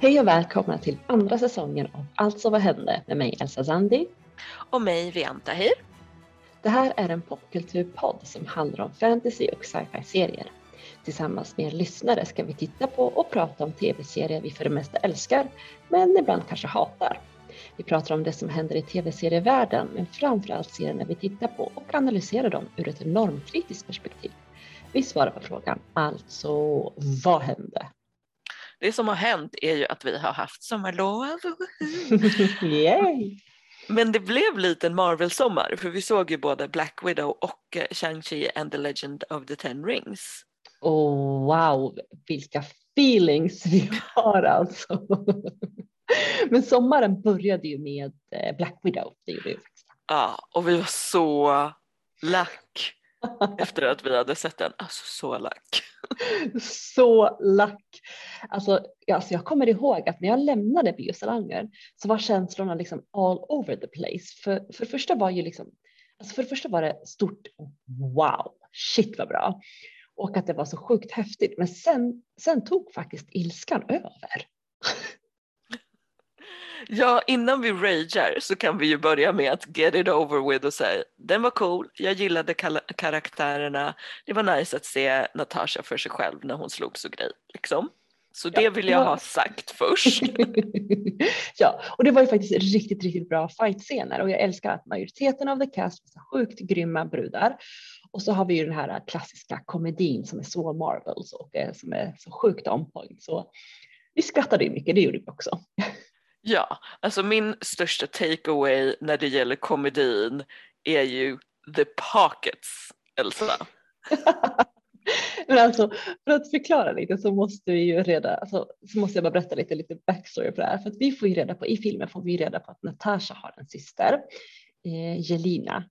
Hej och välkomna till andra säsongen av Allt som vad hände med mig Elsa Zandi. Och mig Vianta Hir. Det här är en popkulturpodd som handlar om fantasy och sci-fi serier. Tillsammans med er lyssnare ska vi titta på och prata om tv-serier vi för det mesta älskar, men ibland kanske hatar. Vi pratar om det som händer i tv-serievärlden, men framförallt serierna vi tittar på och analyserar dem ur ett normkritiskt perspektiv. Vi svarar på frågan, alltså vad hände? Det som har hänt är ju att vi har haft sommarlov. Yay! Men det blev lite en Marvel-sommar för vi såg ju både Black Widow och eh, Shang-Chi and the Legend of the Ten Rings. Oh, wow, vilka feelings vi har alltså. Men sommaren började ju med eh, Black Widow. Det gjorde ju faktiskt. Ja, och vi var så lack efter att vi hade sett den. Alltså så lack. så lack. Alltså, alltså jag kommer ihåg att när jag lämnade biosalanger så var känslorna liksom all over the place. För, för det första var ju liksom, alltså för det första var det stort wow, shit vad bra. Och att det var så sjukt häftigt. Men sen, sen tog faktiskt ilskan över. Ja, innan vi ragear så kan vi ju börja med att get it over with och säga den var cool, jag gillade karaktärerna, det var nice att se Natasha för sig själv när hon slogs och grej. Liksom. Så det vill jag ha sagt först. ja, och det var ju faktiskt riktigt, riktigt bra fightscener och jag älskar att majoriteten av the cast var så sjukt grymma brudar. Och så har vi ju den här klassiska komedin som är så Marvels och som är så sjukt on point. Så vi skrattade ju mycket, det gjorde vi också. Ja, alltså min största takeaway när det gäller komedin är ju the pockets, Elsa. Men alltså för att förklara lite så måste vi ju reda, alltså, så måste jag bara berätta lite, lite backstory på det här. För att vi får ju reda på, i filmen får vi reda på att Natasha har en syster, eh, Jelina.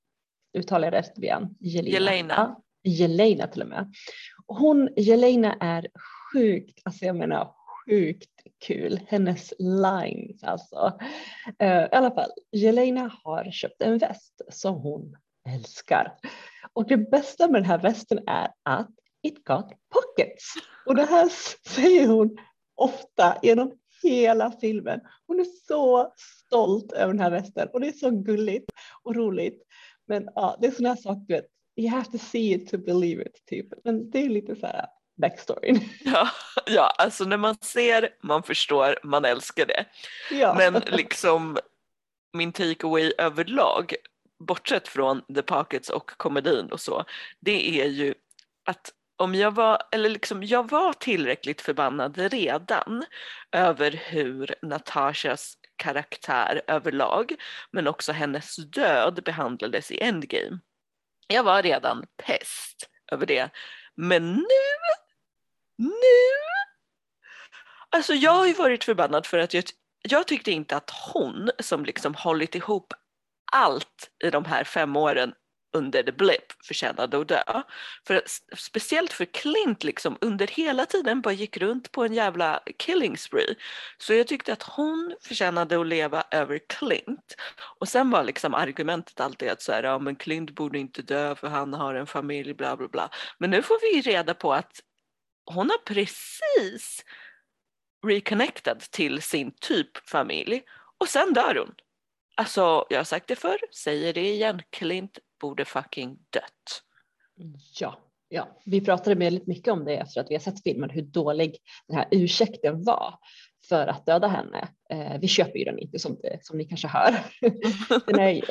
Uttalar jag rätt igen? Jelina. Jelena. Jelena till och med. Hon, Jelena är sjukt, alltså jag menar sjukt kul. Hennes lines alltså. Uh, I alla fall, Jelena har köpt en väst som hon älskar. Och det bästa med den här västen är att it got pockets. Och det här säger hon ofta genom hela filmen. Hon är så stolt över den här västen och det är så gulligt och roligt. Men ja, det är sådana här saker, du vet, you have to see it to believe it typ. Men det är lite så här, backstoryn. Ja, ja, alltså när man ser, man förstår, man älskar det. Ja. Men liksom min takeaway överlag, bortsett från The Pockets och komedin och så, det är ju att om jag var, eller liksom jag var tillräckligt förbannad redan över hur Natashas karaktär överlag, men också hennes död behandlades i Endgame. Jag var redan pest över det. Men nu nu? Alltså jag har ju varit förbannad för att jag, jag tyckte inte att hon som liksom hållit ihop allt i de här fem åren under the blip förtjänade att dö. För, speciellt för Clint liksom under hela tiden bara gick runt på en jävla killing spree. Så jag tyckte att hon förtjänade att leva över Clint. Och sen var liksom argumentet alltid att så här, ja, men Clint borde inte dö för han har en familj bla bla bla. Men nu får vi reda på att hon har precis reconnected till sin typ familj och sen dör hon. Alltså, jag har sagt det förr, säger det igen, Clint borde fucking dött. Ja, ja, vi pratade väldigt mycket om det efter att vi har sett filmen, hur dålig den här ursäkten var för att döda henne. Eh, vi köper ju den inte som, det, som ni kanske hör. den är,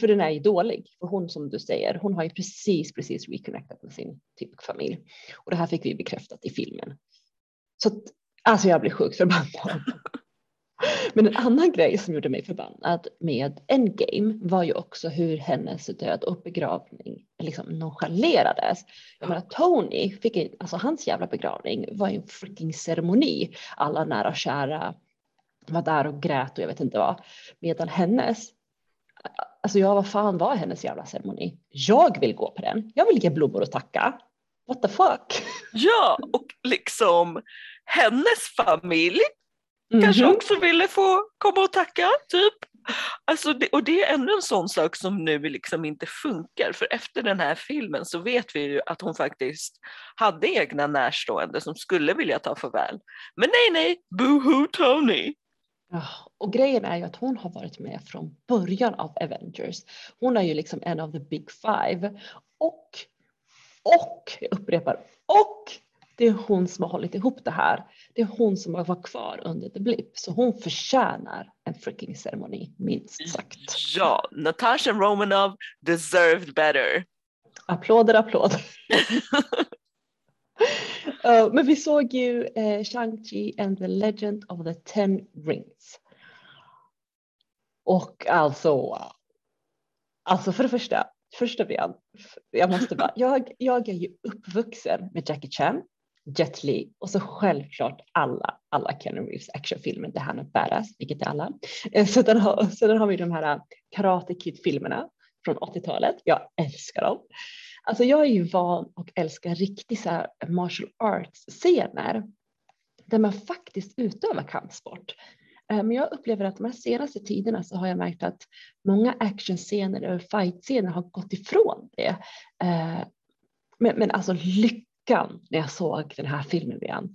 för den är ju dålig. För hon som du säger, hon har ju precis, precis reconnectat med sin typ familj. Och det här fick vi bekräftat i filmen. Så att, alltså jag blir sjukt förbannad. Men en annan grej som gjorde mig förbannad med Endgame var ju också hur hennes död och begravning liksom nonchalerades. Jag menar Tony fick, alltså hans jävla begravning var ju en freaking ceremoni. Alla nära och kära var där och grät och jag vet inte vad. Medan hennes, alltså ja vad fan var hennes jävla ceremoni? Jag vill gå på den. Jag vill ge blommor och tacka. What the fuck? Ja, och liksom hennes familj Mm-hmm. Kanske också ville få komma och tacka, typ. Alltså det, och det är ännu en sån sak som nu liksom inte funkar för efter den här filmen så vet vi ju att hon faktiskt hade egna närstående som skulle vilja ta farväl. Men nej, nej, boohoo Tony! Ja, och grejen är ju att hon har varit med från början av Avengers. Hon är ju liksom en av the big five och, och, jag upprepar, och det är hon som har hållit ihop det här. Det är hon som har varit kvar under the blip, så hon förtjänar en freaking ceremoni, minst sagt. Ja, Natasha Romanov deserved better. Applåder, applåder. uh, men vi såg ju uh, Shang-Chi and the Legend of the Ten Rings. Och alltså, alltså för det första, första ben, jag måste bara, jag, jag är ju uppvuxen med Jackie Chan, Jet Li och så självklart alla, alla Keanu Reeves actionfilmer där han är badass, vilket är alla. Eh, så den har, så har vi de här eh, Karate Kid-filmerna från 80-talet. Jag älskar dem. Alltså jag är ju van och älskar riktigt så här martial arts-scener där man faktiskt utövar kampsport. Eh, men jag upplever att de här senaste tiderna så har jag märkt att många actionscener och fightscener har gått ifrån det. Men, men alltså lyckan när jag såg den här filmen igen.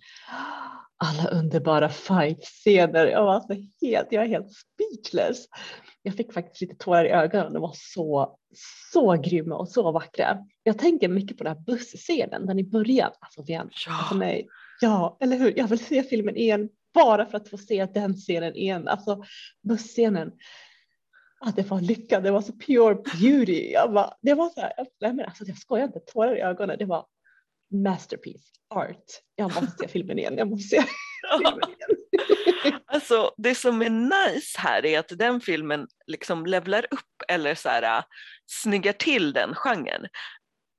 Alla underbara fightscener. Jag var alltså helt, jag är helt speechless. Jag fick faktiskt lite tårar i ögonen. De var så, så grymma och så vackra. Jag tänker mycket på den här busscenen, den i början. Alltså, igen, ja. Alltså, nej, ja, eller hur? Jag vill se filmen igen bara för att få se den scenen igen. Alltså busscenen. Att det var lycka, det var så pure beauty. Jag bara, det var så här, nej men alltså jag skojar inte, tårar i ögonen. Det var masterpiece, art. Jag måste se filmen igen, jag måste se filmen igen. alltså det som är nice här är att den filmen liksom levlar upp eller så här, äh, snyggar till den genren.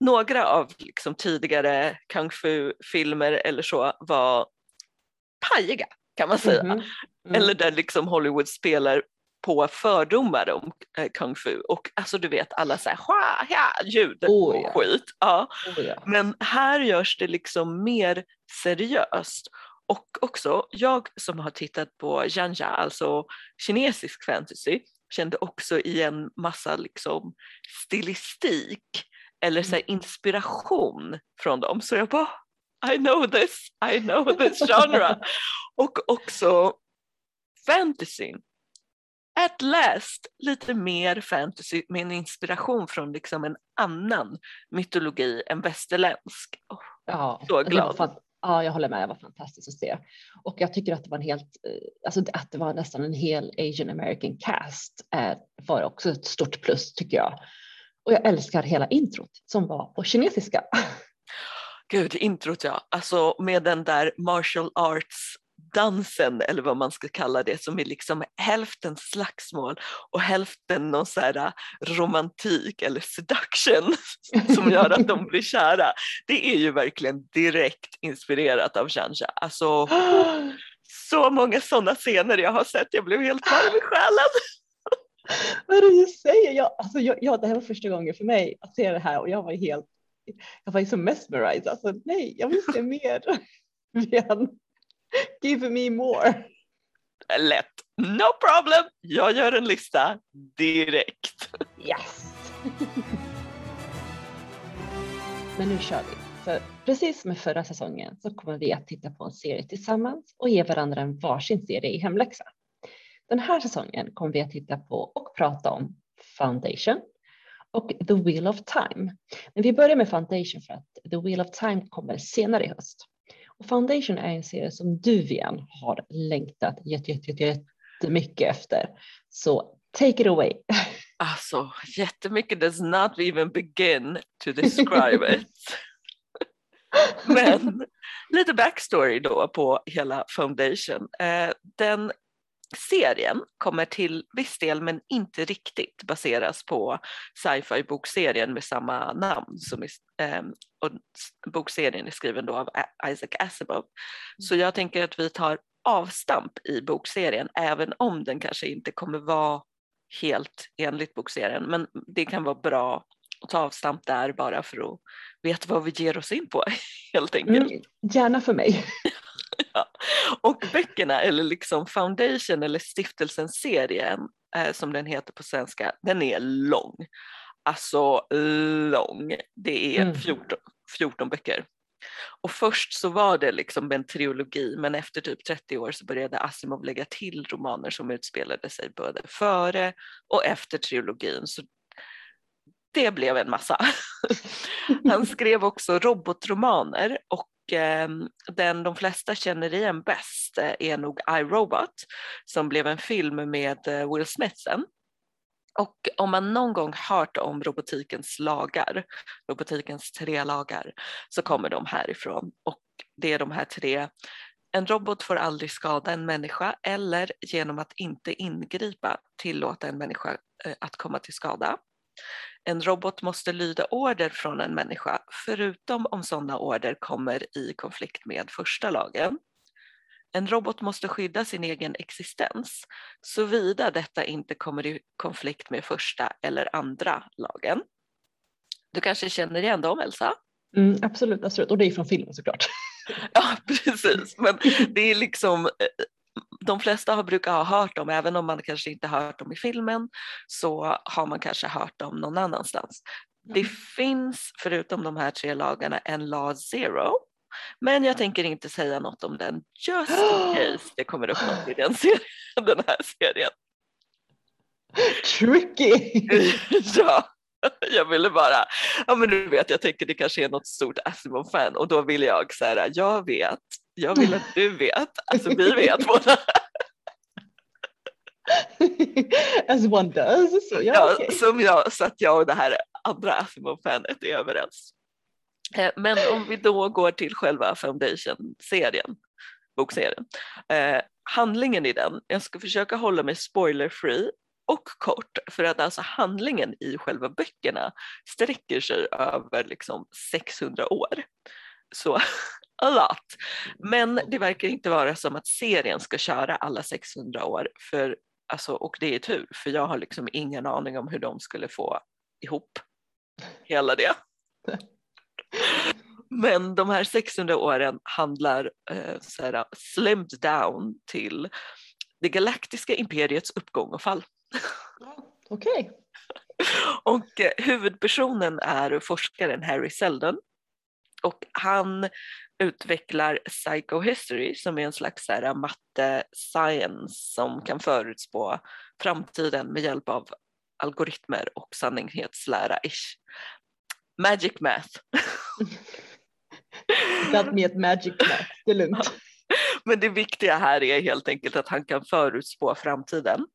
Några av liksom tidigare kung fu-filmer eller så var pajiga kan man säga. Mm -hmm. mm. Eller där liksom Hollywood spelar på fördomar om eh, kung fu och alltså du vet alla så här ljud oh, och ja. skit. Ja. Oh, ja. Men här görs det liksom mer seriöst och också jag som har tittat på Janja, alltså kinesisk fantasy, kände också igen massa liksom stilistik eller så mm. inspiration från dem. Så jag bara i know this, I know this genre. och också fantasy. At last lite mer fantasy med en inspiration från liksom en annan mytologi än västerländsk. Oh, ja, så glad. Ja, jag håller med. Det var fantastiskt att se. Och jag tycker att det var en helt, eh, alltså att det var nästan en hel Asian American cast eh, var också ett stort plus tycker jag. Och jag älskar hela introt som var på kinesiska. Gud, introt ja. Alltså med den där martial arts dansen eller vad man ska kalla det som är liksom hälften slagsmål och hälften någon så här äh, romantik eller seduction som gör att de blir kära. Det är ju verkligen direkt inspirerat av Janja. Alltså så många sådana scener jag har sett, jag blev helt varm i själen. Vad är det du säger? Jag, alltså, jag, jag, det här var första gången för mig att se det här och jag var helt jag var så mesmerized. Alltså, nej, jag vill se mer. Give me more. Lätt. No problem. Jag gör en lista direkt. Yes. Men nu kör vi. För precis som i förra säsongen så kommer vi att titta på en serie tillsammans och ge varandra en varsin serie i hemläxa. Den här säsongen kommer vi att titta på och prata om Foundation, och The Wheel of Time. Men vi börjar med Foundation för att The Wheel of Time kommer senare i höst. Och Foundation är en serie som du igen har längtat jätte, jätte, jätte, jättemycket efter. Så take it away. Alltså jättemycket does not even begin to describe it. Men lite backstory då på hela Foundation. Eh, den serien kommer till viss del men inte riktigt baseras på sci-fi bokserien med samma namn som är, eh, och bokserien är skriven då av Isaac Asimov. Mm. Så jag tänker att vi tar avstamp i bokserien även om den kanske inte kommer vara helt enligt bokserien men det kan vara bra att ta avstamp där bara för att veta vad vi ger oss in på helt enkelt. Mm, gärna för mig. ja. Och böckerna eller liksom Foundation eller stiftelsen serien eh, som den heter på svenska, den är lång. Alltså lång. Det är 14, mm. 14 böcker. Och först så var det liksom en trilogi men efter typ 30 år så började Asimov lägga till romaner som utspelade sig både före och efter trilogin. Så det blev en massa. Han skrev också robotromaner och Ehm, den de flesta känner igen bäst eh, är nog iRobot som blev en film med eh, Will Smith sen. Och om man någon gång hört om robotikens lagar, robotikens tre lagar, så kommer de härifrån. Och det är de här tre. En robot får aldrig skada en människa eller genom att inte ingripa tillåta en människa eh, att komma till skada. En robot måste lyda order från en människa förutom om sådana order kommer i konflikt med första lagen. En robot måste skydda sin egen existens såvida detta inte kommer i konflikt med första eller andra lagen. Du kanske känner igen dem Elsa? Mm, absolut, absolut, och det är från filmen såklart. ja precis, men det är liksom eh, de flesta har brukar ha hört dem, även om man kanske inte hört dem i filmen så har man kanske hört dem någon annanstans. Mm. Det finns förutom de här tre lagarna en lag zero men jag tänker inte säga något om den just in case det kommer upp något i den, serien, den här serien. Tricky! ja, jag ville bara, ja men du vet jag tänker det kanske är något stort Asimov-fan och då vill jag så här, jag vet, jag vill att du vet, alltså vi vet båda. As one does. Så, ja, ja, okay. som jag, så att jag och det här andra Asimov-fanet är överens. Eh, men om vi då går till själva Foundation-serien, bokserien. Eh, handlingen i den, jag ska försöka hålla mig spoiler-free och kort för att alltså handlingen i själva böckerna sträcker sig över liksom 600 år. Så a lot. Men det verkar inte vara som att serien ska köra alla 600 år för, alltså, och det är tur för jag har liksom ingen aning om hur de skulle få ihop hela det. Men de här 600 åren handlar eh, så här, slimmed down till det galaktiska imperiets uppgång och fall. Okej. Okay. Och eh, huvudpersonen är forskaren Harry Seldon och han utvecklar psychohistory som är en slags här, matte science som kan förutspå framtiden med hjälp av algoritmer och sanningshetslära-ish. Magic math. Satt med magic math, det är lugnt. Men det viktiga här är helt enkelt att han kan förutspå framtiden.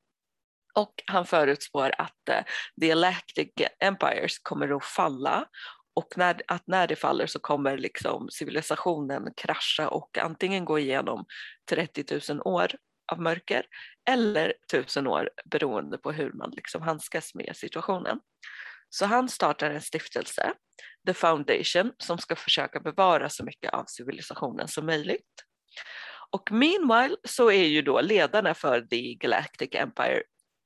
Och han förutspår att eh, the Galactic Empires kommer att falla och när, att när det faller så kommer liksom civilisationen krascha och antingen gå igenom 30 000 år av mörker eller 1000 år beroende på hur man liksom handskas med situationen. Så han startar en stiftelse, The Foundation, som ska försöka bevara så mycket av civilisationen som möjligt. Och meanwhile så är ju då ledarna för The Galactic Empire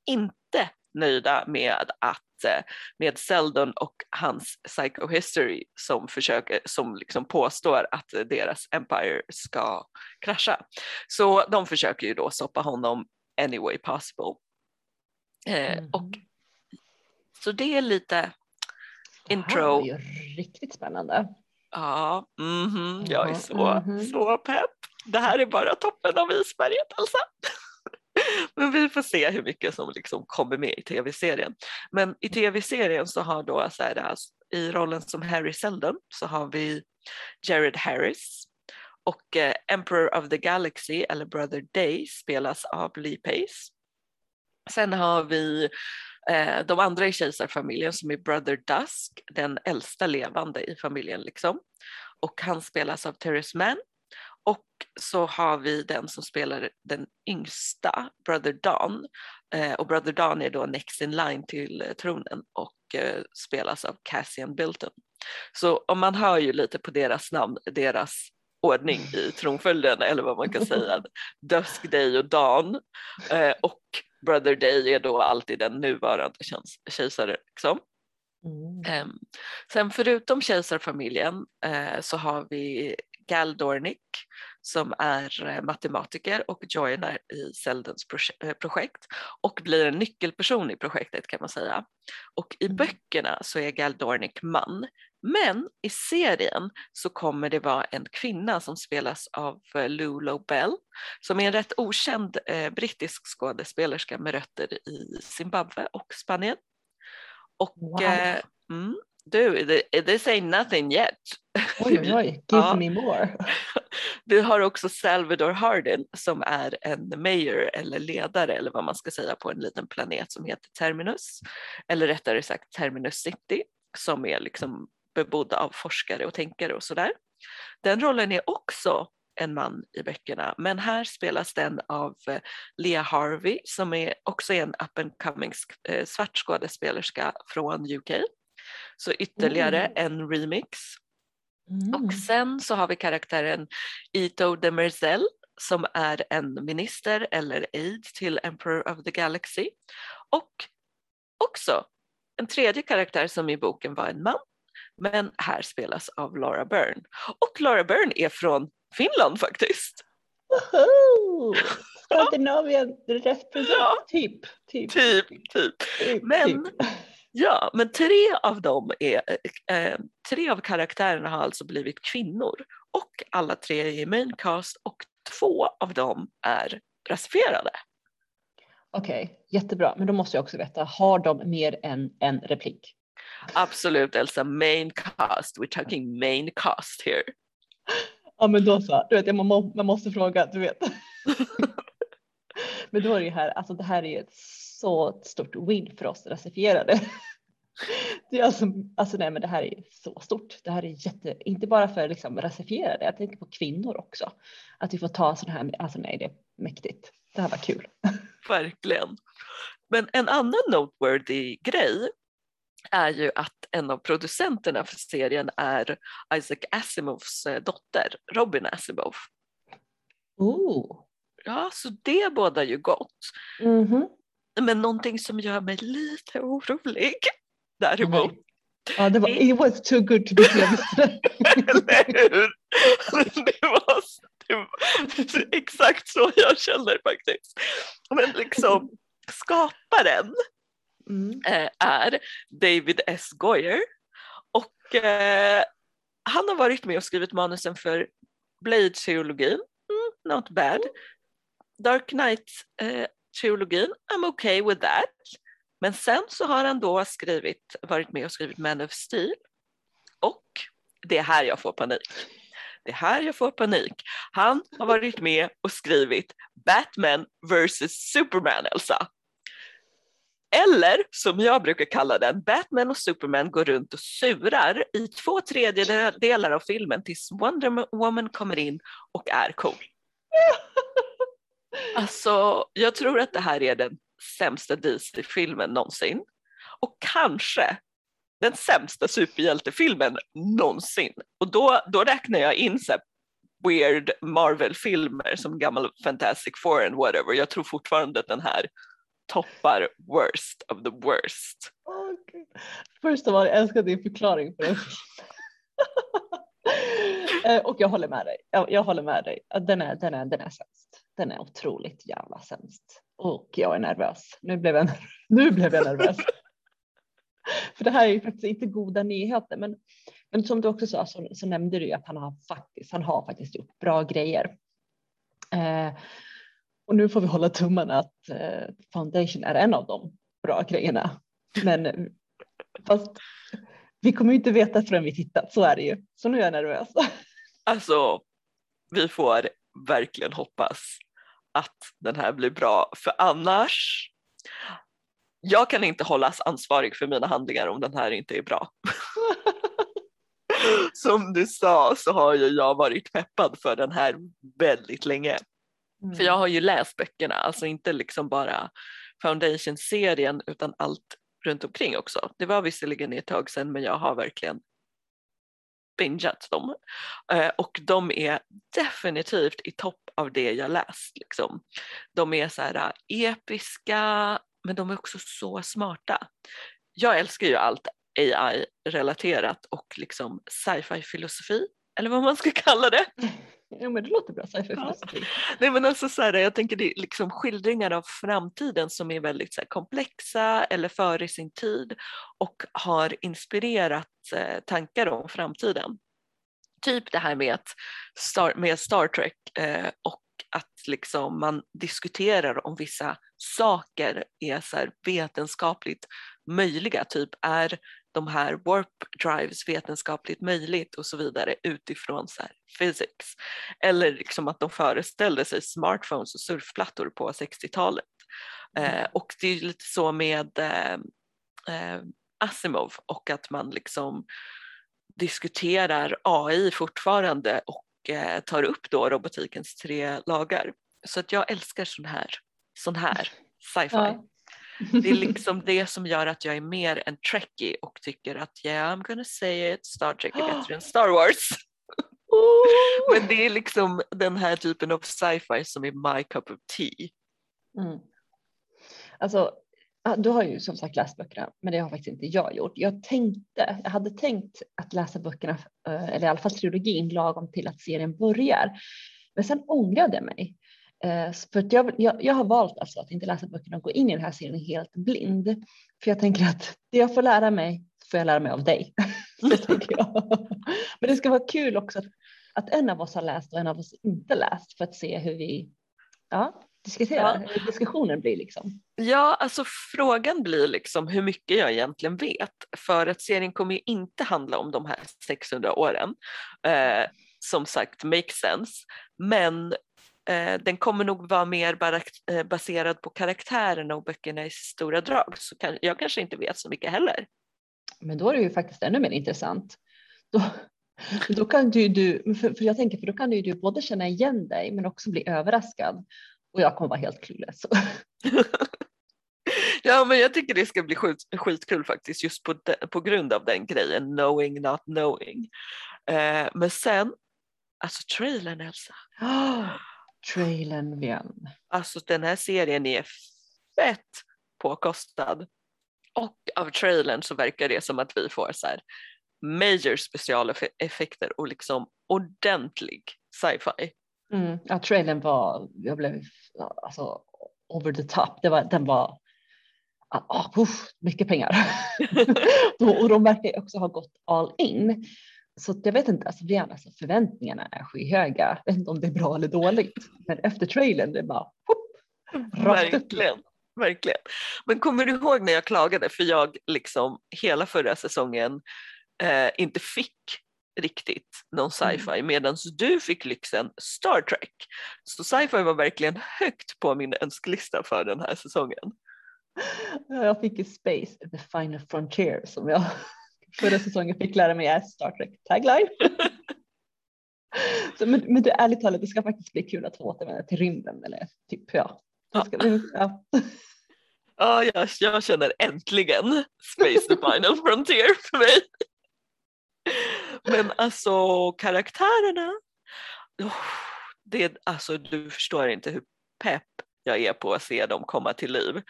inte nöjda med att eh, med Seldon och hans psychohistory som, försöker, som liksom påstår att deras empire ska krascha. Så de försöker ju då stoppa honom any way possible. Eh, mm. Och så det är lite intro. Det är riktigt spännande. Ja, mm -hmm. jag är så, mm -hmm. så pepp. Det här är bara toppen av isberget alltså. Men vi får se hur mycket som liksom kommer med i tv-serien. Men i tv-serien så har då så här, alltså, i rollen som Harry Seldon så har vi Jared Harris och eh, Emperor of the Galaxy eller Brother Day spelas av Lee Pace. Sen har vi Eh, de andra i kejsarfamiljen som är Brother Dusk, den äldsta levande i familjen liksom. Och han spelas av Terrence Mann. Och så har vi den som spelar den yngsta, Brother Don. Eh, och Brother Don är då next in line till eh, tronen och eh, spelas av Cassian Bilton. Så om man hör ju lite på deras namn, deras ordning i tronföljden eller vad man kan säga, Dusk, Day och Dawn. Eh, och Brother Day är då alltid den nuvarande kejsaren. Liksom. Mm. Um, sen förutom kejsarfamiljen så har vi Gal Dornick som är eh, matematiker och joinar i Seldens eh, projekt och blir en nyckelperson i projektet kan man säga. Och i mm. böckerna så är Gal Dornick man, men i serien så kommer det vara en kvinna som spelas av eh, Lulu Bell som är en rätt okänd eh, brittisk skådespelerska med rötter i Zimbabwe och Spanien. Och wow. eh, mm, du, this ain't nothing yet. Oj, oj, oj, give ja. me more. Du har också Salvador Hardin som är en mayor eller ledare eller vad man ska säga på en liten planet som heter Terminus. Eller rättare sagt Terminus City som är liksom bebodd av forskare och tänkare och sådär. Den rollen är också en man i böckerna men här spelas den av eh, Lea Harvey som är också en up and coming eh, svart skådespelerska från UK. Så ytterligare mm. en remix. Mm. Och sen så har vi karaktären Ito de Merzel som är en minister eller aid till Emperor of the Galaxy. Och också en tredje karaktär som i boken var en man men här spelas av Laura Byrne. Och Laura Byrne är från Finland faktiskt. Skandinavien represent, ja. typ, typ. Typ, typ. Men, typ. Ja, men tre av dem är, äh, tre av karaktärerna har alltså blivit kvinnor och alla tre är i main cast och två av dem är rasifierade. Okej, okay, jättebra. Men då måste jag också veta, har de mer än en replik? Absolut Elsa, main cast. We're talking main cast here. Ja men då så, du vet man, man måste fråga, du vet. men då är det ju här, alltså det här är ett så stort win för oss rasifierade. Det är alltså, alltså nej men det här är så stort. Det här är jätte, inte bara för liksom rasifierade, jag tänker på kvinnor också. Att vi får ta sådana här, alltså nej det är mäktigt. Det här var kul. Verkligen. Men en annan noteworthy grej är ju att en av producenterna för serien är Isaac Asimovs eh, dotter, Robin Asimov. Oh. Ja, så det bådar ju gott. Mm -hmm. Men någonting som gör mig lite orolig däremot. Ja, det var, it was too good to be true. Eller hur? Det var, det var exakt så jag känner faktiskt. Men liksom skaparen mm. Eh, är David S. Goyer och eh, han har varit med och skrivit manusen för Blade-teologin, mm, not bad. Dark Knight-teologin, eh, I'm okay with that. Men sen så har han då skrivit, varit med och skrivit Man of Steel och det är här jag får panik. Det är här jag får panik. Han har varit med och skrivit Batman vs Superman, Elsa. Eller som jag brukar kalla den, Batman och Superman går runt och surar i två tredjedelar av filmen tills Wonder Woman kommer in och är cool. Alltså, jag tror att det här är den sämsta DC-filmen någonsin. Och kanske den sämsta superhjältefilmen någonsin. Och då, då räknar jag in så weird Marvel-filmer som gammal Fantastic Four and whatever. Jag tror fortfarande att den här toppar worst of the worst. Okay. Först av allt, jag älskar din förklaring på den eh, Och jag håller med dig. Jag, jag, håller med dig. Den är, den, är, den är sämst. Den är otroligt jävla sämst. Och jag är nervös. Nu blev jag, nu blev jag nervös. För det här är ju faktiskt inte goda nyheter. Men, men som du också sa så, så nämnde du att han har faktiskt, han har faktiskt gjort bra grejer. Eh, och nu får vi hålla tummarna att eh, foundation är en av de bra grejerna. Men fast vi kommer inte veta förrän vi tittat, så är det ju. Så nu är jag nervös. Alltså, vi får verkligen hoppas att den här blir bra, för annars jag kan inte hållas ansvarig för mina handlingar om den här inte är bra. Som du sa så har ju jag varit peppad för den här väldigt länge. Mm. För jag har ju läst böckerna, alltså inte liksom bara Foundation-serien utan allt runt omkring också. Det var visserligen ett tag sedan men jag har verkligen bingeat dem. Eh, och de är definitivt i topp av det jag läst. Liksom. De är så här eh, episka men de är också så smarta. Jag älskar ju allt AI-relaterat och liksom sci-fi filosofi eller vad man ska kalla det. Ja men det låter bra, ja. Nej men alltså så här, jag tänker det är liksom skildringar av framtiden som är väldigt så här, komplexa eller före sin tid och har inspirerat eh, tankar om framtiden. Typ det här med, att Star, med Star Trek eh, och att liksom man diskuterar om vissa saker är så vetenskapligt möjliga, typ är de här warp drives vetenskapligt möjligt och så vidare utifrån så här physics. Eller liksom att de föreställde sig smartphones och surfplattor på 60-talet. Mm. Eh, och det är lite så med eh, eh, Asimov och att man liksom diskuterar AI fortfarande och eh, tar upp då robotikens tre lagar. Så att jag älskar sån här, sån här sci-fi. Ja. Det är liksom det som gör att jag är mer en trekkie och tycker att yeah I'm gonna say it, Star Trek är bättre än Star Wars. Oh. Men det är liksom den här typen av sci-fi som är my cup of tea. Mm. Alltså, du har ju som sagt läst böckerna, men det har faktiskt inte jag gjort. Jag tänkte, jag hade tänkt att läsa böckerna, eh, eller i alla fall trilogin, lagom till att serien börjar. Men sen ångrade jag mig för jag, jag, jag, har valt alltså att inte läsa böckerna och gå in i den här serien helt blind. För jag tänker att det jag får lära mig får jag lära mig av dig. Men det ska vara kul också att, att, en av oss har läst och en av oss inte läst för att se hur vi ja, diskuterar, ja. hur diskussionen blir liksom. Ja, alltså frågan blir liksom hur mycket jag egentligen vet för att serien kommer ju inte handla om de här 600 åren. Eh, som sagt, makes sense. Men Eh, den kommer nog vara mer eh, baserad på karaktärerna och böckerna i stora drag. Så kan, jag kanske inte vet så mycket heller. Men då är det ju faktiskt ännu mer intressant. Då, då kan du, du för, för jag tänker, för då kan du, du både känna igen dig men också bli överraskad. Och jag kommer vara helt clueless. ja, men jag tycker det ska bli skit, skitkul faktiskt just på, de, på grund av den grejen, knowing not knowing. Eh, men sen, alltså trailern Elsa. trailern igen. Alltså den här serien är fett påkostad. Och av trailern så verkar det som att vi får så här major specialeffekter och liksom ordentlig sci-fi. Mm, ja, trailern var, jag blev alltså over the top. Det var, den var ah, uff, mycket pengar. och de verkar också ha gått all in så jag vet inte, alltså, alltså förväntningarna är skyhöga. Jag vet inte om det är bra eller dåligt, men efter trailern det är bara hopp, Verkligen. Verkligen. Men kommer du ihåg när jag klagade för jag liksom hela förra säsongen eh, inte fick riktigt någon mm. sci-fi mm. medan du fick lyxen Star Trek. Så sci-fi var verkligen högt på min önskelista för den här säsongen. Jag fick ju Space, the final frontier som jag förra säsongen fick lära mig är Star Trek tagline. Så, men, men det, ärligt talat, det ska faktiskt bli kul att få återvända till rymden eller typ ja. ja. Ska, ja. ja jag, jag känner äntligen Space the final frontier för mig. Men alltså karaktärerna, oh, det, alltså, du förstår inte hur pepp jag är på att se dem komma till liv.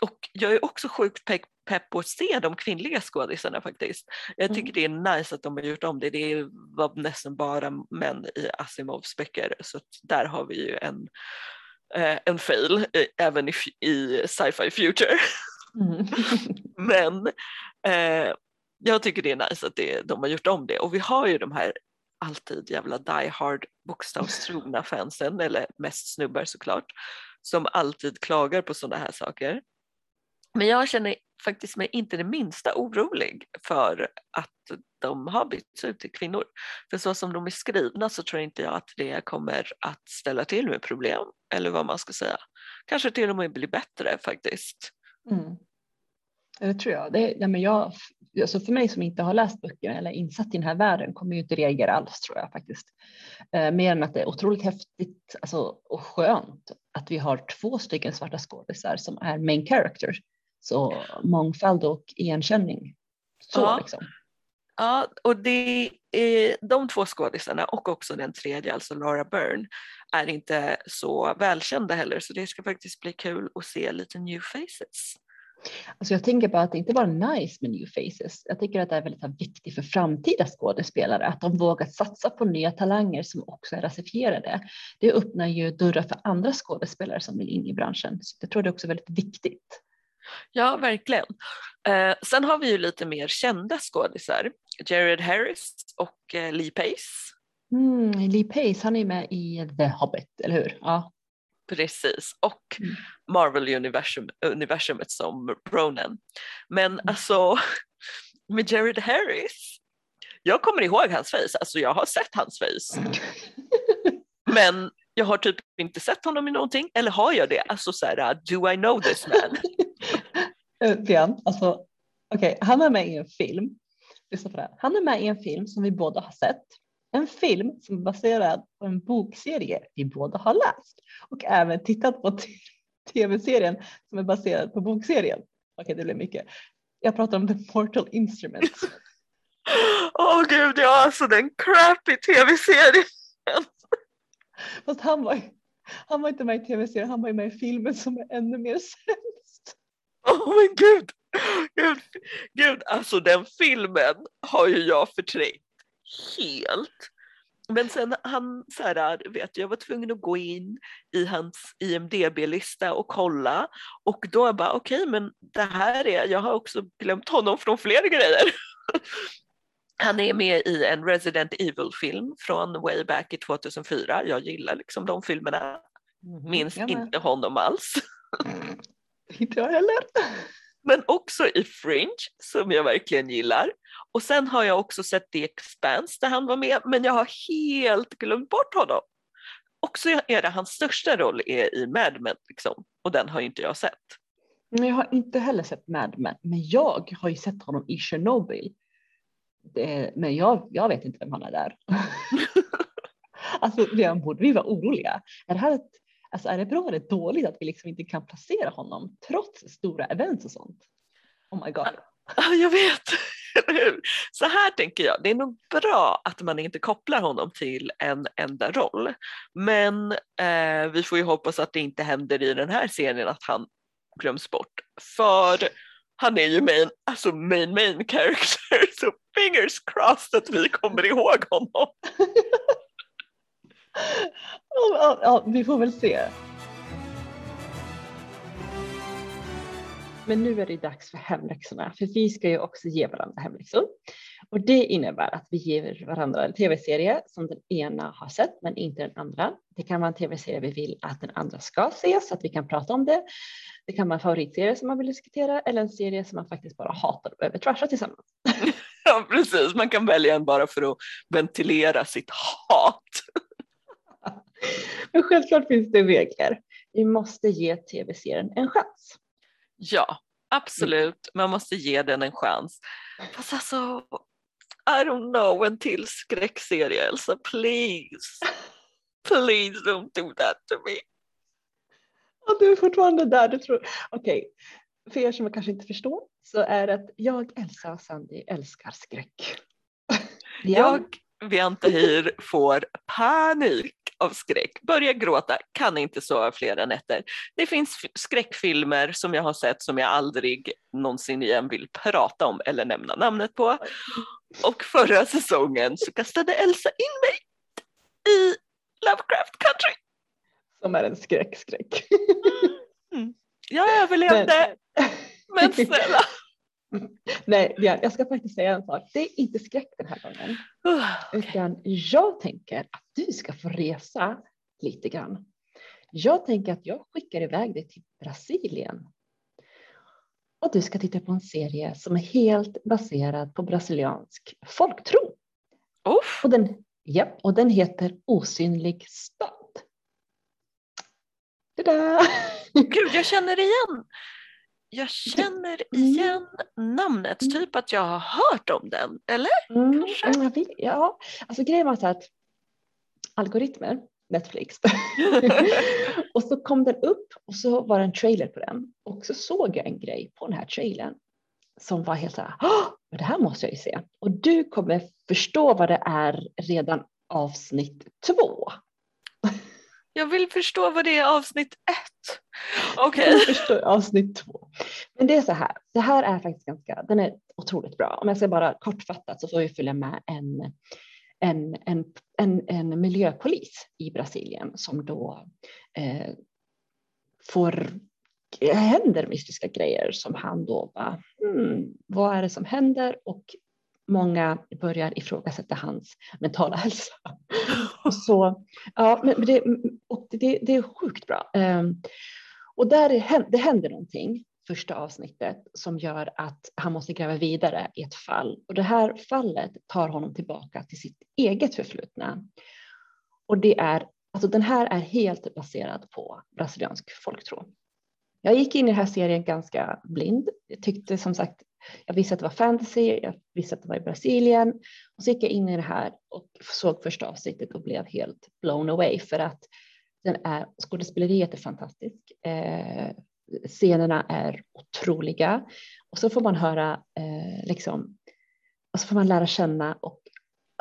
Och jag är också sjukt pepp pepp på att se de kvinnliga skådisarna faktiskt. Jag tycker mm. det är nice att de har gjort om det. Det var nästan bara män i Asimovs böcker så där har vi ju en, eh, en fail eh, även i, i sci-fi future. Mm. Men eh, jag tycker det är nice att det, de har gjort om det och vi har ju de här alltid jävla die hard bokstavstrogna fansen eller mest snubbar såklart som alltid klagar på sådana här saker. Men jag känner faktiskt mig inte det minsta orolig för att de har bytts ut till kvinnor. För så som de är skrivna så tror inte jag att det kommer att ställa till med problem eller vad man ska säga. Kanske till och med bli bättre faktiskt. Mm. Det tror jag. Det, ja, men jag alltså för mig som inte har läst böckerna eller insatt i den här världen kommer ju inte reagera alls tror jag faktiskt. Eh, mer än att det är otroligt häftigt alltså, och skönt att vi har två stycken svarta skådisar som är main characters så mångfald och igenkänning. Så ja. liksom. Ja, och det är, de två skådisarna och också den tredje, alltså Laura Byrne, är inte så välkända heller så det ska faktiskt bli kul att se lite new faces. Alltså jag tänker bara att det inte bara är nice med new faces. Jag tycker att det är väldigt viktigt för framtida skådespelare att de vågar satsa på nya talanger som också är rasifierade. Det öppnar ju dörrar för andra skådespelare som vill in i branschen. Så jag tror det är också väldigt viktigt. Ja, verkligen. Eh, sen har vi ju lite mer kända skådisar. Jared Harris och eh, Lee Pace. Mm, Lee Pace, han är med i The Hobbit, eller hur? Ja. Precis, och mm. Marvel-universumet som Ronan. Men mm. alltså med Jared Harris, jag kommer ihåg hans face, alltså jag har sett hans face. Men jag har typ inte sett honom i någonting, eller har jag det? Alltså så här, do I know this man? Eh, alltså okay, han är med i en film. Lyssna på det. Han är med i en film som vi båda har sett. En film som är baserad på en bokserie vi båda har läst och även tittat på tv-serien som är baserad på bokserien. Okej, okay, det blir mycket. Jag pratar om The Mortal Instruments. Åh oh, gud, ja alltså den crappy tv-serien. Fast han var, han var inte med i tv-serien, han var med i filmen som är ännu mer sämst. Oh, men gud, gud, gud, alltså den filmen har ju jag förträngt helt. Men sen han så här, vet jag var tvungen att gå in i hans IMDB-lista och kolla och då bara okej okay, men det här är, jag har också glömt honom från fler grejer. Han är med i en Resident Evil-film från way back i 2004. Jag gillar liksom de filmerna. Mm, Minns inte honom alls. Mm, inte jag heller. Men också i Fringe som jag verkligen gillar. Och sen har jag också sett The Expanse där han var med men jag har helt glömt bort honom. Också är det hans största roll är i Mad Men liksom, och den har inte jag sett. Jag har inte heller sett Mad Men men jag har ju sett honom i Chernobyl. Det, men jag, jag vet inte vem han är där. alltså redan borde vi vara oroliga. Är det här ett, alltså är det bra eller dåligt att vi liksom inte kan placera honom trots stora events och sånt? Oh my god. Jag vet, Så här tänker jag, det är nog bra att man inte kopplar honom till en enda roll. Men eh, vi får ju hoppas att det inte händer i den här serien att han glöms bort. För han är ju main, alltså main main character, så fingers crossed att vi kommer ihåg honom. ja, ja, vi får väl se. Men nu är det dags för hemläxorna, för vi ska ju också ge varandra hemläxor. Och det innebär att vi ger varandra en tv-serie som den ena har sett, men inte den andra. Det kan vara en tv-serie vi vill att den andra ska se så att vi kan prata om det. Det kan vara en favoritserie som man vill diskutera eller en serie som man faktiskt bara hatar och behöver trasha tillsammans. Ja, precis. Man kan välja en bara för att ventilera sitt hat. Men självklart finns det regler. Vi måste ge tv-serien en chans. Ja, absolut. Man måste ge den en chans. Fast alltså, I don't know, en till skräckserie Elsa, please. Please don't do that to me. Ja, du är fortfarande där, du tror. Okej, okay. för er som kanske inte förstår så är det att jag, Elsa och Sandy älskar skräck. Jag, Vianta Hir, får panik av skräck, börjar gråta, kan inte sova flera nätter. Det finns skräckfilmer som jag har sett som jag aldrig någonsin igen vill prata om eller nämna namnet på. Och förra säsongen så kastade Elsa in mig i Lovecraft Country. Som är en skräckskräck. Mm. Jag överlevde, men, men snälla. Nej, jag ska faktiskt säga en sak. Det är inte skräck den här gången. Utan jag tänker att du ska få resa lite grann. Jag tänker att jag skickar iväg dig till Brasilien. Och du ska titta på en serie som är helt baserad på brasiliansk folktro. Uff. Och den, ja, och den heter Osynlig stad. Tada! Gud, jag känner igen jag känner mm. igen mm. namnet, typ att jag har hört om den, eller? Mm, ja, alltså grejen var så att algoritmer, Netflix, och så kom den upp och så var det en trailer på den och så såg jag en grej på den här trailern som var helt så här, det här måste jag ju se. Och du kommer förstå vad det är redan avsnitt två. Jag vill förstå vad det är avsnitt ett. Okej. Okay. avsnitt två. Men det är så här, det här är faktiskt ganska, den är otroligt bra. Om jag ska bara kortfattat så får vi följa med en, en, en, en, en miljöpolis i Brasilien som då eh, får eh, händer mystiska grejer som han då bara, hmm, vad är det som händer? Och många börjar ifrågasätta hans mentala hälsa. Och så, ja, men det, det, det är sjukt bra. Um, och där är, det händer någonting första avsnittet som gör att han måste gräva vidare i ett fall. Och det här fallet tar honom tillbaka till sitt eget förflutna. Och det är, alltså den här är helt baserad på brasiliansk folktro. Jag gick in i den här serien ganska blind. Jag tyckte som sagt, jag visste att det var fantasy, jag visste att det var i Brasilien och så gick jag in i det här och såg första avsnittet och blev helt blown away för att den är, skådespeleriet är fantastiskt. Eh, scenerna är otroliga och så får man höra eh, liksom, och så får man lära känna och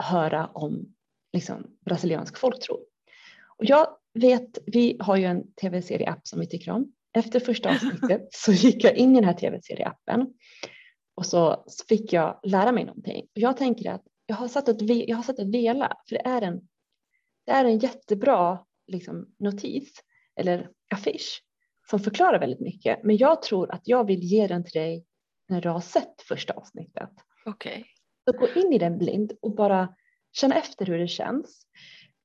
höra om liksom, brasiliansk folktro. Och jag vet, vi har ju en tv-serie-app som vi tycker om efter första avsnittet så gick jag in i den här tv-serieappen och så fick jag lära mig någonting. Jag tänker att jag har satt ett, jag har satt ett vela för det är en, det är en jättebra liksom, notis eller affisch som förklarar väldigt mycket. Men jag tror att jag vill ge den till dig när du har sett första avsnittet. Okej. Okay. Så gå in i den blind och bara känna efter hur det känns.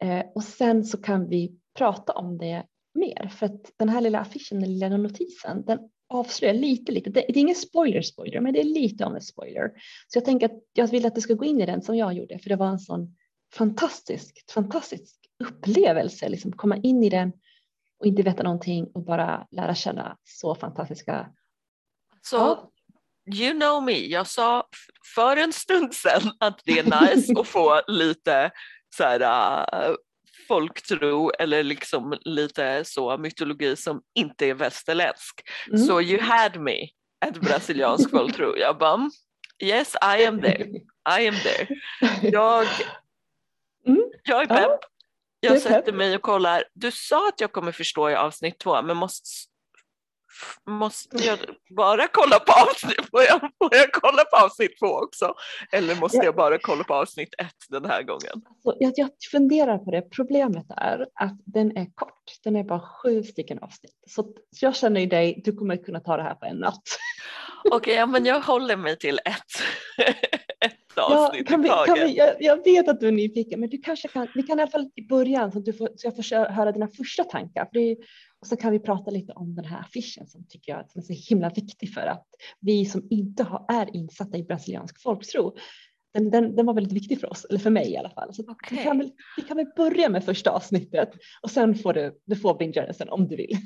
Eh, och sen så kan vi prata om det mer för att den här lilla affischen, den lilla notisen, den avslöjar lite, lite. Det, är ingen spoiler, spoiler, men det är lite av en spoiler. Så jag tänker att jag vill att du ska gå in i den som jag gjorde, för det var en sån fantastisk, fantastisk upplevelse, liksom komma in i den och inte veta någonting och bara lära känna så fantastiska. Så ja. you know me, jag sa för en stund sedan att det är nice att få lite så här, uh, folktro eller liksom lite så mytologi som inte är västerländsk. Mm. Så you had me at brasiliansk folktro. Jag bara yes I am there, I am there. Jag, mm. jag är pepp. Jag sätter mig och kollar. Du sa att jag kommer förstå i avsnitt två men måste måste jag bara kolla på avsnitt, får jag, får jag kolla på avsnitt två också? Eller måste ja. jag bara kolla på avsnitt ett den här gången? Alltså, jag, jag funderar på det. Problemet är att den är kort. Den är bara sju stycken avsnitt. Så, så jag känner i dig, du kommer kunna ta det här på en natt. Okej, okay, ja, men jag håller mig till ett. ett avsnitt ja, kan vi, kan vi, jag, jag, vet att du är nyfiken, men du kanske kan, vi kan i alla fall i början så, att du får, så jag får höra dina första tankar. För det är, och så kan vi prata lite om den här affischen som tycker jag är så himla viktig för att vi som inte har, är insatta i brasiliansk folktro den, den, den, var väldigt viktig för oss, eller för mig i alla fall. Så okay. vi, kan väl, vi kan väl börja med första avsnittet och sen får du, du får binge sen om du vill.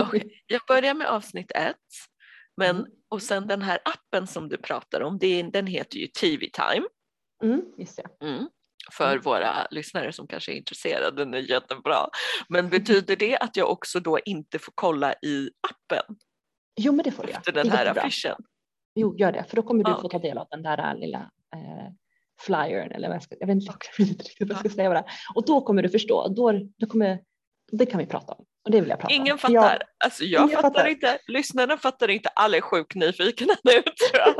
Okay. Jag börjar med avsnitt ett. Men. Och sen den här appen som du pratar om, det, den heter ju TV Time. Mm, just det. Mm för mm. våra lyssnare som kanske är intresserade, den är jättebra. Men betyder det att jag också då inte får kolla i appen? Jo men det får du Efter den här affischen? Jo gör det, för då kommer du ah, få ta del av den där lilla eh, flyern eller vad jag, ska, jag vet inte, okay. riktigt vad jag ska säga. Bara. Och då kommer du förstå, då, då kommer, det kan vi prata om. Och det vill jag prata ingen om. Fattar. Jag, alltså jag fattar, fattar inte, lyssnarna fattar inte, alla är sjukt nyfikna nu tror jag.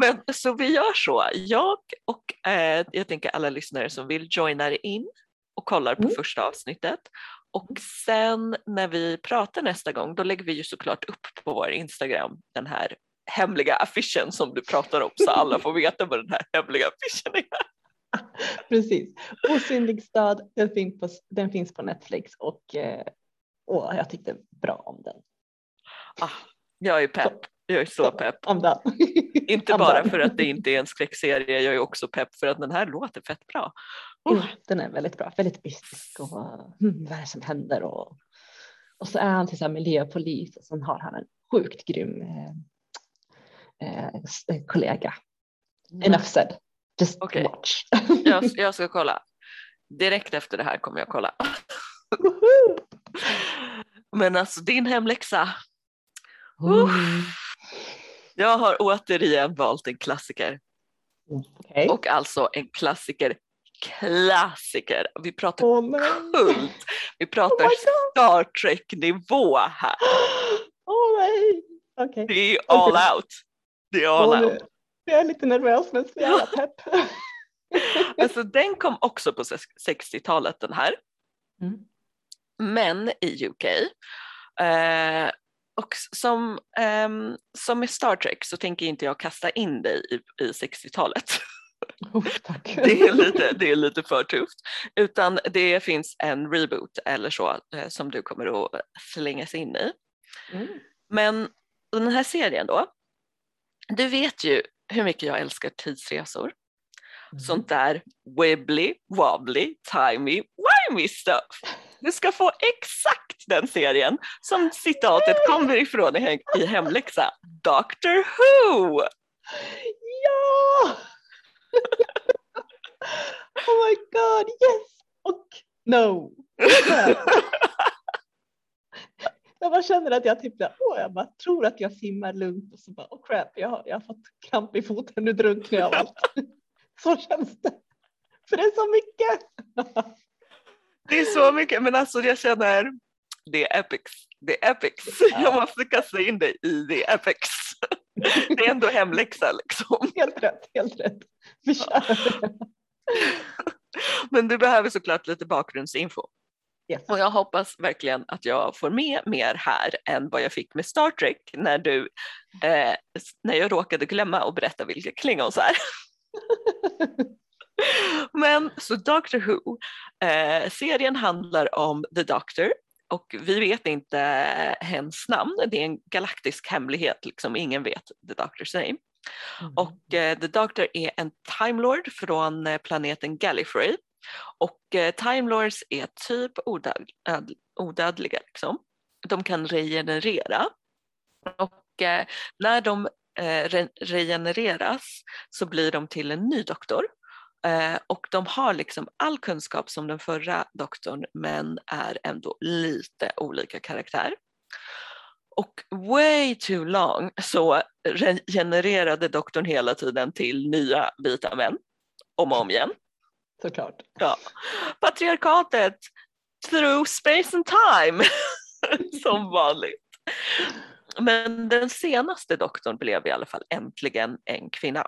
Men så vi gör så, jag och eh, jag tänker alla lyssnare som vill joinar in och kollar på mm. första avsnittet och sen när vi pratar nästa gång då lägger vi ju såklart upp på vår Instagram den här hemliga affischen som du pratar om så alla får veta vad den här hemliga affischen är. Precis. Osynlig stad, den finns på, den finns på Netflix och, eh, och jag tyckte bra om den. Ah, jag är pepp. Jag är så pepp. Om den. Inte bara för att det inte är en skräckserie, jag är också pepp för att den här låter fett bra. Oh. Den är väldigt bra, väldigt mystisk och hmm, vad är det som händer och, och så är han till miljöpolis och sen har han en sjukt grym eh, eh, kollega. Mm. Enough said. Just okay. watch. jag, jag ska kolla. Direkt efter det här kommer jag kolla. Men alltså din hemläxa. Uh. Jag har återigen valt en klassiker. Okay. Och alltså en klassiker klassiker. Vi pratar oh, kult. Vi pratar oh Star Trek-nivå här. Åh oh, nej. Okay. Det är all okay. out. Det är all oh, out. Jag är lite nervös men så jävla pepp. alltså den kom också på 60-talet den här. Mm. Men i UK. Eh, och som, eh, som med Star Trek så tänker inte jag kasta in dig i, i 60-talet. Oh, det, är lite, det är lite för tufft. Utan det finns en reboot eller så eh, som du kommer att slängas in i. Mm. Men den här serien då, du vet ju hur mycket jag älskar tidsresor. Mm. Sånt där wibbly, wobbly, timey, wimey stuff. Du ska få exakt den serien som citatet kommer ifrån i, i hemläxa. Doctor Who! Ja! oh my god, yes! Och no! jag bara känner att jag typ åh, jag bara tror att jag simmar lugnt och så bara oh crap, jag har, jag har fått kramp i foten, nu drunknar jag av allt. så känns det. För det är så mycket det är så mycket, men alltså jag känner det är epics. Det är epics. Jag måste kasta in dig i det epics. Det är ändå hemläxa liksom. Helt rätt, helt rätt. Men du behöver såklart lite bakgrundsinfo. Yes. Och jag hoppas verkligen att jag får med mer här än vad jag fick med Star Trek när, du, eh, när jag råkade glömma att berätta vilka klingons är. Men så Doctor Who, eh, serien handlar om The Doctor och vi vet inte hens namn, det är en galaktisk hemlighet, liksom ingen vet The Doctor's name. Mm. Och eh, The Doctor är en Time Lord från eh, planeten Gallifrey och eh, Time Lords är typ odöd, odödliga. Liksom. De kan regenerera och eh, när de eh, re regenereras så blir de till en ny doktor eh, och de har liksom all kunskap som den förra doktorn men är ändå lite olika karaktär. Och way too long så regenererade doktorn hela tiden till nya vita män om och om igen. Såklart. Ja. Patriarkatet through space and time som vanligt. Men den senaste doktorn blev i alla fall äntligen en kvinna.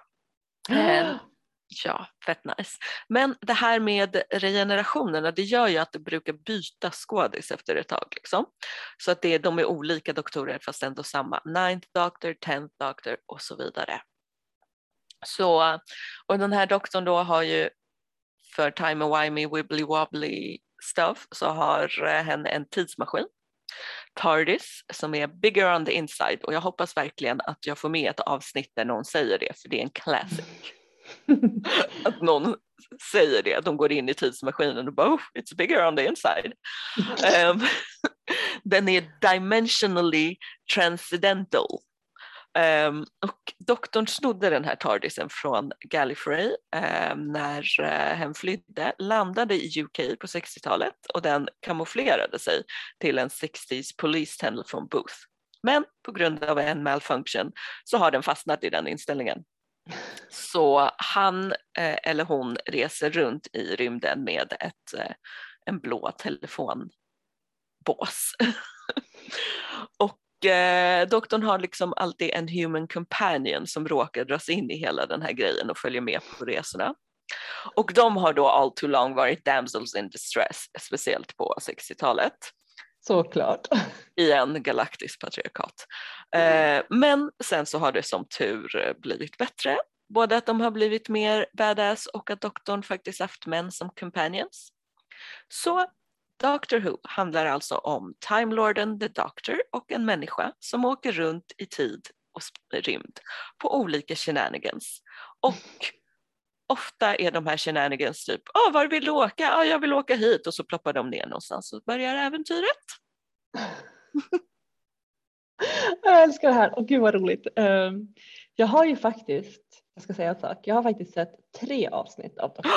Ja, fett nice. Men det här med regenerationerna det gör ju att det brukar byta skådis efter ett tag. Liksom. Så att det, är, de är olika doktorer fast ändå samma. Ninth doctor, tenth doctor och så vidare. Så, och den här doktorn då har ju för timey-wimey, wibbly-wobbly stuff så har eh, hen en tidsmaskin TARDIS som är bigger on the inside och jag hoppas verkligen att jag får med ett avsnitt där någon säger det för det är en classic. att någon säger det, att de går in i tidsmaskinen och bara oh, it's bigger on the inside. um, den är dimensionally transcendental. Um, och doktorn snodde den här tardisen från Gallifrey um, när uh, hen flydde, landade i UK på 60-talet och den kamouflerade sig till en 60s police telephone booth. Men på grund av en malfunction så har den fastnat i den inställningen. Så han eh, eller hon reser runt i rymden med ett, eh, en blå telefonbås. och eh, doktorn har liksom alltid en human companion som råkar dras in i hela den här grejen och följer med på resorna. Och de har då all too long varit damsels in distress, speciellt på 60-talet. Såklart. I en galaktisk patriarkat. Eh, men sen så har det som tur blivit bättre. Både att de har blivit mer badass och att doktorn faktiskt haft män som companions. Så Doctor Who handlar alltså om Time Lorden the Doctor och en människa som åker runt i tid och rymd på olika shenanigans. Och ofta är de här shenanigans typ, ah, var vill du åka? Ah, jag vill åka hit och så ploppar de ner någonstans och börjar äventyret. jag älskar det här och gud vad roligt. Ehm, jag har ju faktiskt, jag ska säga en sak, jag har faktiskt sett tre avsnitt av Doctor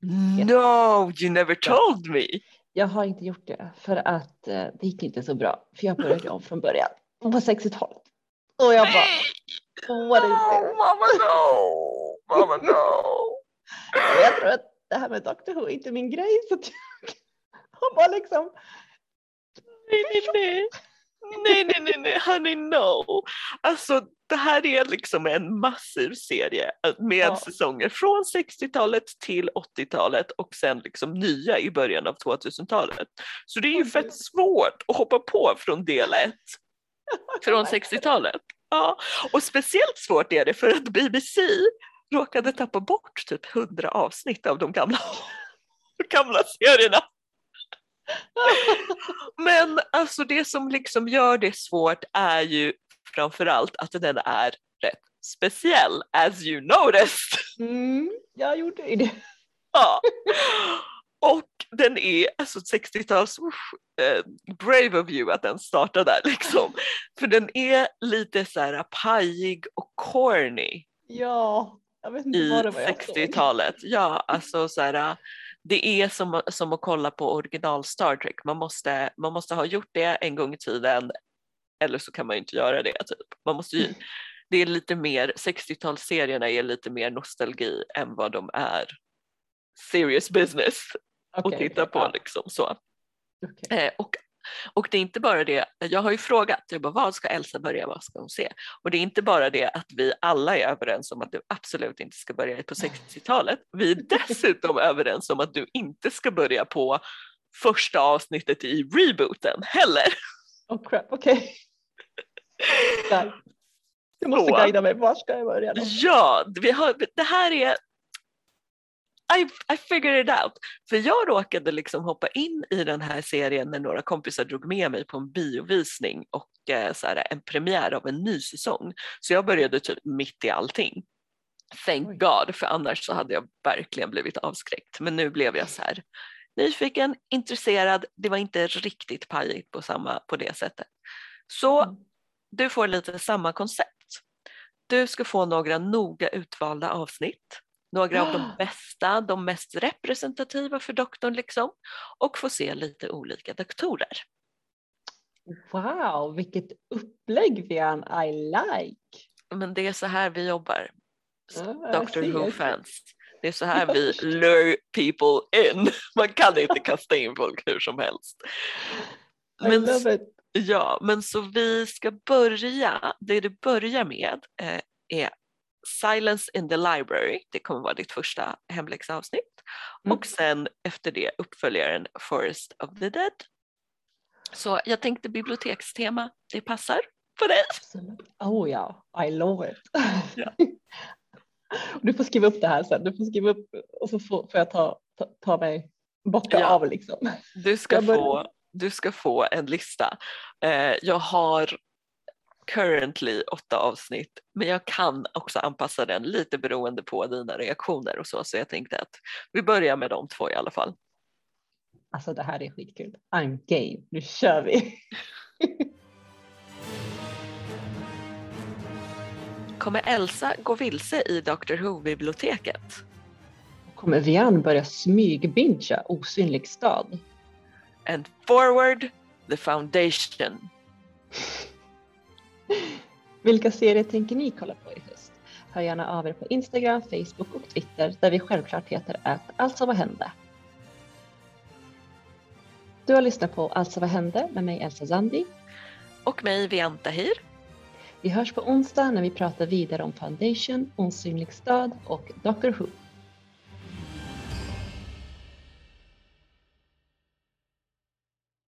No, you never told me. Jag har inte gjort det för att eh, det gick inte så bra för jag började om från början på 60-talet. Och jag bara, what is this? Mama no, mama no. jag tror att det här med Doctor Who är inte min grej. Så jag bara liksom. Nej, nej, nej. Nej, nej, nej, nej, honey no. Alltså det här är liksom en massiv serie med ja. säsonger från 60-talet till 80-talet och sen liksom nya i början av 2000-talet. Så det är ju fett svårt att hoppa på från del 1 från 60-talet. Ja, och speciellt svårt är det för att BBC råkade tappa bort typ 100 avsnitt av de gamla, gamla serierna. Men alltså det som liksom gör det svårt är ju framförallt att den är rätt speciell as you noticed. Mm, jag gjorde det. Ja. Och den är alltså 60-tals, uh, eh, brave of you att den startar där liksom. För den är lite så här pajig och corny. Ja, I vad det var 60-talet. Ja, alltså så här, det är som, som att kolla på original Star Trek. Man måste, man måste ha gjort det en gång i tiden eller så kan man inte göra det. Typ. Man måste ju, det är lite mer, 60-talsserierna är lite mer nostalgi än vad de är serious business okay, att titta okay, på. Liksom, så. Okay. Eh, och, och det är inte bara det, jag har ju frågat, jag bara, vad ska Elsa börja, vad ska hon se? Och det är inte bara det att vi alla är överens om att du absolut inte ska börja på 60-talet, vi är dessutom överens om att du inte ska börja på första avsnittet i rebooten heller. Oh crap, okej. Okay. Du måste så. guida mig, var ska jag börja? Då? Ja, vi har, det här är I, I figured it out. För jag råkade liksom hoppa in i den här serien när några kompisar drog med mig på en biovisning och eh, så här, en premiär av en ny säsong. Så jag började typ mitt i allting. Thank Oj. God, för annars så hade jag verkligen blivit avskräckt. Men nu blev jag så här nyfiken, intresserad, det var inte riktigt pajigt på, samma, på det sättet. Så mm du får lite samma koncept. Du ska få några noga utvalda avsnitt, några av de bästa, de mest representativa för doktorn liksom och få se lite olika doktorer. Wow, vilket upplägg Vian, I like! Men det är så här vi jobbar, Doctor Who-fans. Det är så här vi lure people in. Man kan inte kasta in folk hur som helst. Men, I love it. Ja, men så vi ska börja, det du börjar med eh, är Silence in the Library, det kommer vara ditt första hemläxavsnitt mm. och sen efter det uppföljaren Forest of the Dead. Så jag tänkte bibliotekstema, det passar på dig. Oh ja, I love it. Ja. du får skriva upp det här sen, du får skriva upp och så får, får jag ta, ta, ta mig bocka ja. av liksom. Du ska få du ska få en lista. Eh, jag har currently åtta avsnitt men jag kan också anpassa den lite beroende på dina reaktioner och så så jag tänkte att vi börjar med de två i alla fall. Alltså det här är skitkul. I'm game, nu kör vi! Kommer Elsa gå vilse i Dr Who-biblioteket? Kommer Vian börja smygbingea Osynlig stad? and forward the foundation. Vilka serier tänker ni kolla på i höst? Hör gärna av er på Instagram, Facebook och Twitter där vi självklart heter att Alltså vad hände? Du har lyssnat på Alltså vad hände med mig Elsa Zandi. Och mig Vianta Hir. Vi hörs på onsdag när vi pratar vidare om Foundation, Osynlig stad och Doctor Who.